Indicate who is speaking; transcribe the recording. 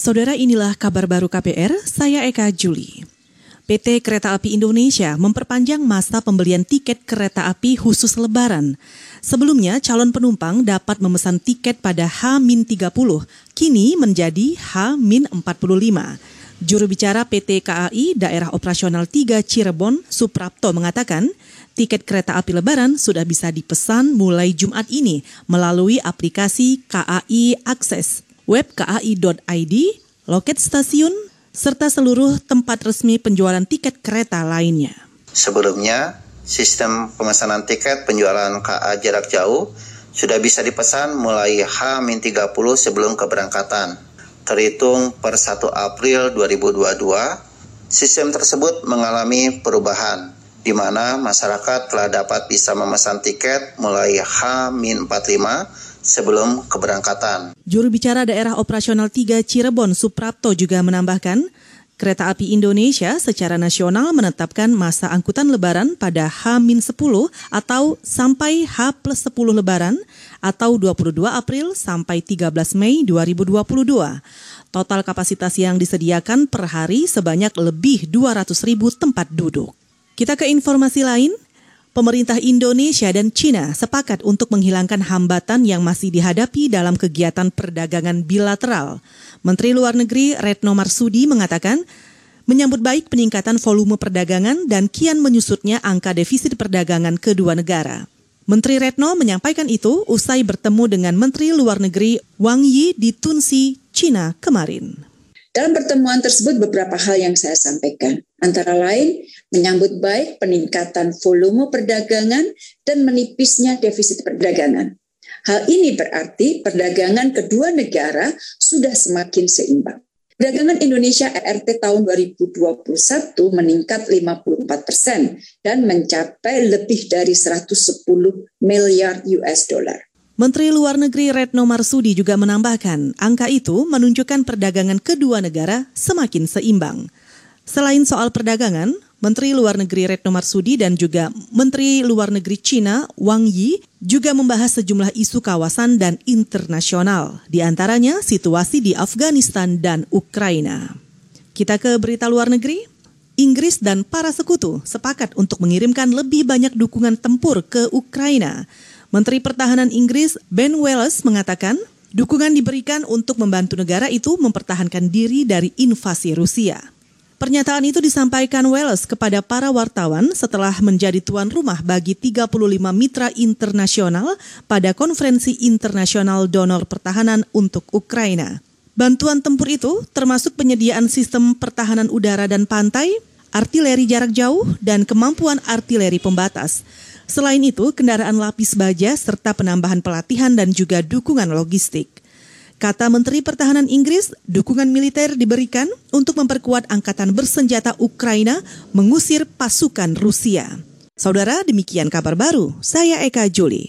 Speaker 1: Saudara inilah kabar baru KPR, saya Eka Juli. PT Kereta Api Indonesia memperpanjang masa pembelian tiket kereta api khusus lebaran. Sebelumnya, calon penumpang dapat memesan tiket pada H-30, kini menjadi H-45. Juru bicara PT KAI Daerah Operasional 3 Cirebon, Suprapto mengatakan, tiket kereta api lebaran sudah bisa dipesan mulai Jumat ini melalui aplikasi KAI Akses, web kai.id, loket stasiun, serta seluruh tempat resmi penjualan tiket kereta lainnya.
Speaker 2: Sebelumnya, sistem pemesanan tiket penjualan KA jarak jauh sudah bisa dipesan mulai H-30 sebelum keberangkatan. Terhitung per 1 April 2022, sistem tersebut mengalami perubahan di mana masyarakat telah dapat bisa memesan tiket mulai H-45 sebelum keberangkatan.
Speaker 1: Juru bicara daerah operasional 3 Cirebon Suprapto juga menambahkan, Kereta Api Indonesia secara nasional menetapkan masa angkutan lebaran pada H-10 atau sampai H plus 10 lebaran atau 22 April sampai 13 Mei 2022. Total kapasitas yang disediakan per hari sebanyak lebih 200 ribu tempat duduk. Kita ke informasi lain, pemerintah Indonesia dan China sepakat untuk menghilangkan hambatan yang masih dihadapi dalam kegiatan perdagangan bilateral. Menteri Luar Negeri Retno Marsudi mengatakan, menyambut baik peningkatan volume perdagangan dan kian menyusutnya angka defisit perdagangan kedua negara. Menteri Retno menyampaikan itu usai bertemu dengan Menteri Luar Negeri Wang Yi di Tunsi, China kemarin.
Speaker 3: Dalam pertemuan tersebut beberapa hal yang saya sampaikan, antara lain menyambut baik peningkatan volume perdagangan dan menipisnya defisit perdagangan. Hal ini berarti perdagangan kedua negara sudah semakin seimbang. Perdagangan Indonesia ERT tahun 2021 meningkat 54 persen dan mencapai lebih dari 110 miliar US dollar.
Speaker 1: Menteri Luar Negeri Retno Marsudi juga menambahkan, angka itu menunjukkan perdagangan kedua negara semakin seimbang. Selain soal perdagangan, Menteri Luar Negeri Retno Marsudi dan juga Menteri Luar Negeri China Wang Yi juga membahas sejumlah isu kawasan dan internasional, di antaranya situasi di Afghanistan dan Ukraina. Kita ke berita luar negeri. Inggris dan para sekutu sepakat untuk mengirimkan lebih banyak dukungan tempur ke Ukraina. Menteri Pertahanan Inggris Ben Wallace mengatakan, dukungan diberikan untuk membantu negara itu mempertahankan diri dari invasi Rusia. Pernyataan itu disampaikan Wallace kepada para wartawan setelah menjadi tuan rumah bagi 35 mitra internasional pada konferensi internasional donor pertahanan untuk Ukraina. Bantuan tempur itu termasuk penyediaan sistem pertahanan udara dan pantai, artileri jarak jauh, dan kemampuan artileri pembatas. Selain itu, kendaraan lapis baja serta penambahan pelatihan dan juga dukungan logistik. Kata Menteri Pertahanan Inggris, dukungan militer diberikan untuk memperkuat angkatan bersenjata Ukraina mengusir pasukan Rusia. Saudara, demikian kabar baru. Saya Eka Juli.